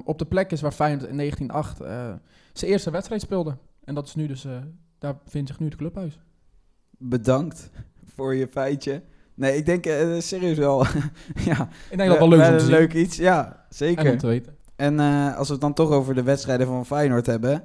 op de plek is waar Feyenoord in 1908 eh, zijn eerste wedstrijd speelde. En dat is nu dus, daar vindt zich nu het clubhuis. Bedankt voor je feitje. Nee, ik denk eh, serieus wel. ja, Ik denk dat wel leuk is om te zien. leuk iets, ja, zeker. En om te weten. En eh, als we het dan toch over de wedstrijden van Feyenoord hebben.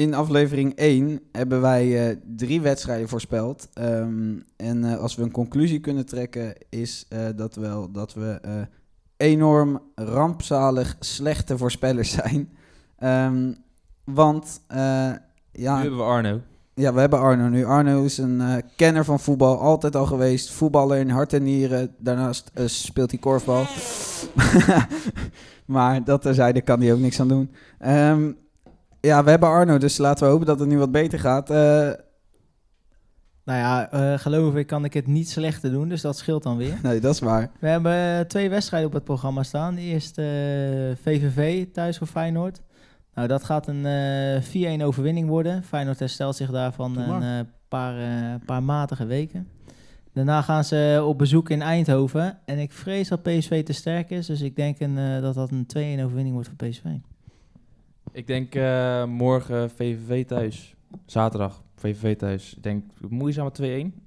In aflevering 1 hebben wij eh, drie wedstrijden voorspeld. Ehm, en eh, als we een conclusie kunnen trekken, is eh, dat, wel, dat we enorm rampzalig slechte voorspellers zijn. Ehm, want ja, Nu hebben we Arno. ja, we hebben Arno nu. Arno is een kenner van voetbal, altijd al geweest. Voetballer in hart en nieren. Daarnaast speelt hij korfbal. maar dat terzijde kan hij ook niks aan doen. Ehm, ja, we hebben Arno, dus laten we hopen dat het nu wat beter gaat. Eh, Nou ja, eh, geloof ik kan ik het niet slechter doen, dus dat scheelt dan weer. nee, dat is waar. We hebben eh, twee wedstrijden op het programma staan. Eerst eh VVV thuis voor Feyenoord. Nou, dat gaat een eh 4-1 overwinning worden. Feyenoord herstelt zich daarvan een eh, paar, eh, paar matige weken. Daarna gaan ze op bezoek in Eindhoven. En ik vrees dat PSV te sterk is. Dus ik denk een, eh, dat dat een 2-1 overwinning wordt voor PSV. Ik denk eh, morgen VVV thuis. Zaterdag VVV thuis. Ik denk moeizaam 2-1.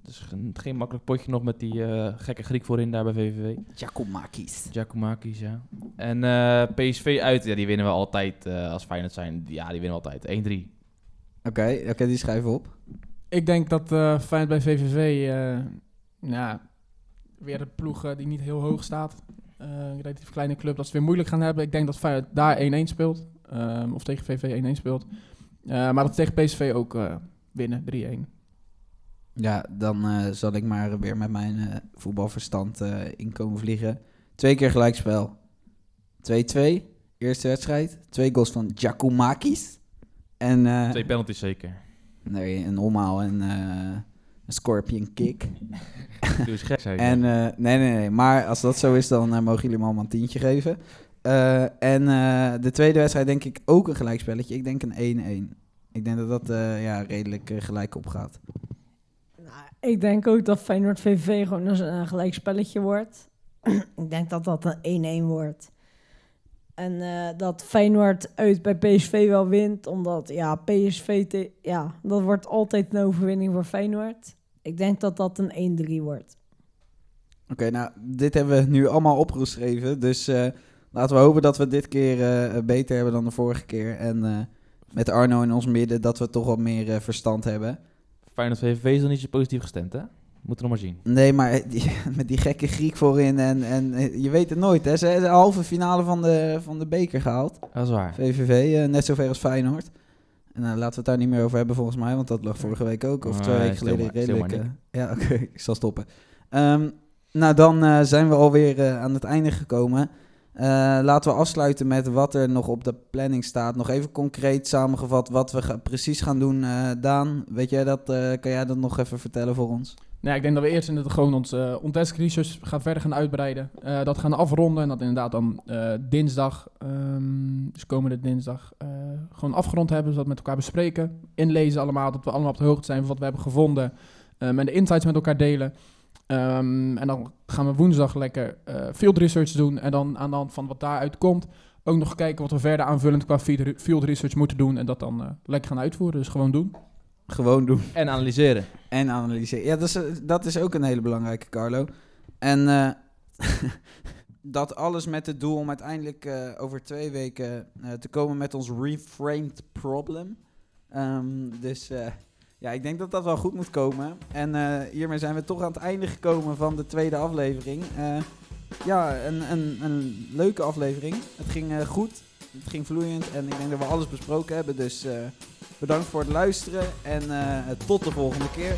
Dus geen, geen makkelijk potje nog met die eh, gekke Griek voorin daar bij VVV. Giacomakis. Giacomakis, ja. En eh, PSV uit, ja, die winnen we altijd eh, als Feyenoord zijn. Ja, die winnen we altijd. 1-3. Oké, oké, die schrijven we op. Ik denk dat eh Feyenoord bij VVV, eh, ja, weer de ploeg die niet heel hoog staat. Eh, een relatief kleine club, dat ze weer moeilijk gaan hebben. Ik denk dat Feyenoord daar 1-1 speelt. Ehm, of tegen VV 1-1 speelt. Eh, maar dat tegen PSV ook eh, winnen, 3-1. Ja, dan eh, zal ik maar weer met mijn eh, voetbalverstand eh inkomen vliegen. Twee keer gelijkspel. 2-2. Eerste wedstrijd. Twee goals van Giacomakis. En eh, Twee penalties zeker. nee, een omhaal en eh, een scorpion kick. Doe eens gek, zei je. En eh, nee, nee, nee. Maar als dat zo is, dan mogen jullie me allemaal een tientje geven. Eh, en eh, de tweede wedstrijd denk ik ook een gelijkspelletje. Ik denk een 1-1. Ik denk dat dat eh, ja, redelijk gelijk opgaat. Nou, ik denk ook dat Feyenoord VV gewoon een, een gelijk spelletje wordt. ik denk dat dat een 1-1 wordt. En dat Feyenoord uit bij PSV wel wint, omdat ja, PSV, te- ja, dat wordt altijd een overwinning voor Feyenoord. Ik denk dat dat een 1-3 wordt. Oké, nou, dit hebben we nu allemaal opgeschreven. Dus laten we hopen dat we dit keer eh, beter hebben dan de vorige keer. En eh, met Arno in ons midden dat we toch wat meer eh, verstand hebben. Feyenoord VVV is nog niet zo positief gestemd, hè? Moeten we nog maar zien. Nee, maar die- met die gekke Griek voorin en, en je weet het nooit. Hè? Ze hebben de halve finale van de, van de beker gehaald. Dat is waar. VVV, net zover als Feyenoord. En laten we het daar niet meer over hebben volgens mij, want dat lag vorige week ook. Of twee weken geleden maar, redelijk. ja, oké, ik zal stoppen. Ehm, nou, dan zijn we alweer aan het einde gekomen. Eh, laten we afsluiten met wat er nog op de planning staat. Nog even concreet samengevat wat we precies gaan doen. Eh, Daan, weet jij dat, eh, kan jij dat nog even vertellen voor ons? Nou, ik denk dat we eerst in het, gewoon ons uh, gaan verder gaan uitbreiden. Dat gaan afronden en dat inderdaad dan dinsdag, ehm, dus komende dinsdag, gewoon afgerond hebben. Zodat met elkaar bespreken, inlezen allemaal, dat we allemaal op de hoogte zijn van wat we hebben gevonden. en de insights met elkaar delen. Ehm, en dan gaan we woensdag lekker eh, field research doen. En dan aan de hand van wat daaruit komt, ook nog kijken wat we verder aanvullend qua field field research moeten doen. En dat dan eh, lekker gaan uitvoeren, dus gewoon doen. Gewoon doen. En analyseren. En analyseren. Ja, dat is, eh, dat is ook een hele belangrijke, Carlo. En eh, dat alles met het doel om uiteindelijk eh, over twee weken eh, te komen met ons reframed problem. Ehm, dus eh, ja, ik denk dat dat wel goed moet komen. En eh, hiermee zijn we toch aan het einde gekomen van de tweede aflevering. Eh, ja, een, een, een leuke aflevering. Het ging eh, goed. Het ging vloeiend. En ik denk dat we alles besproken hebben. Dus bedankt voor het luisteren. En tot de volgende keer.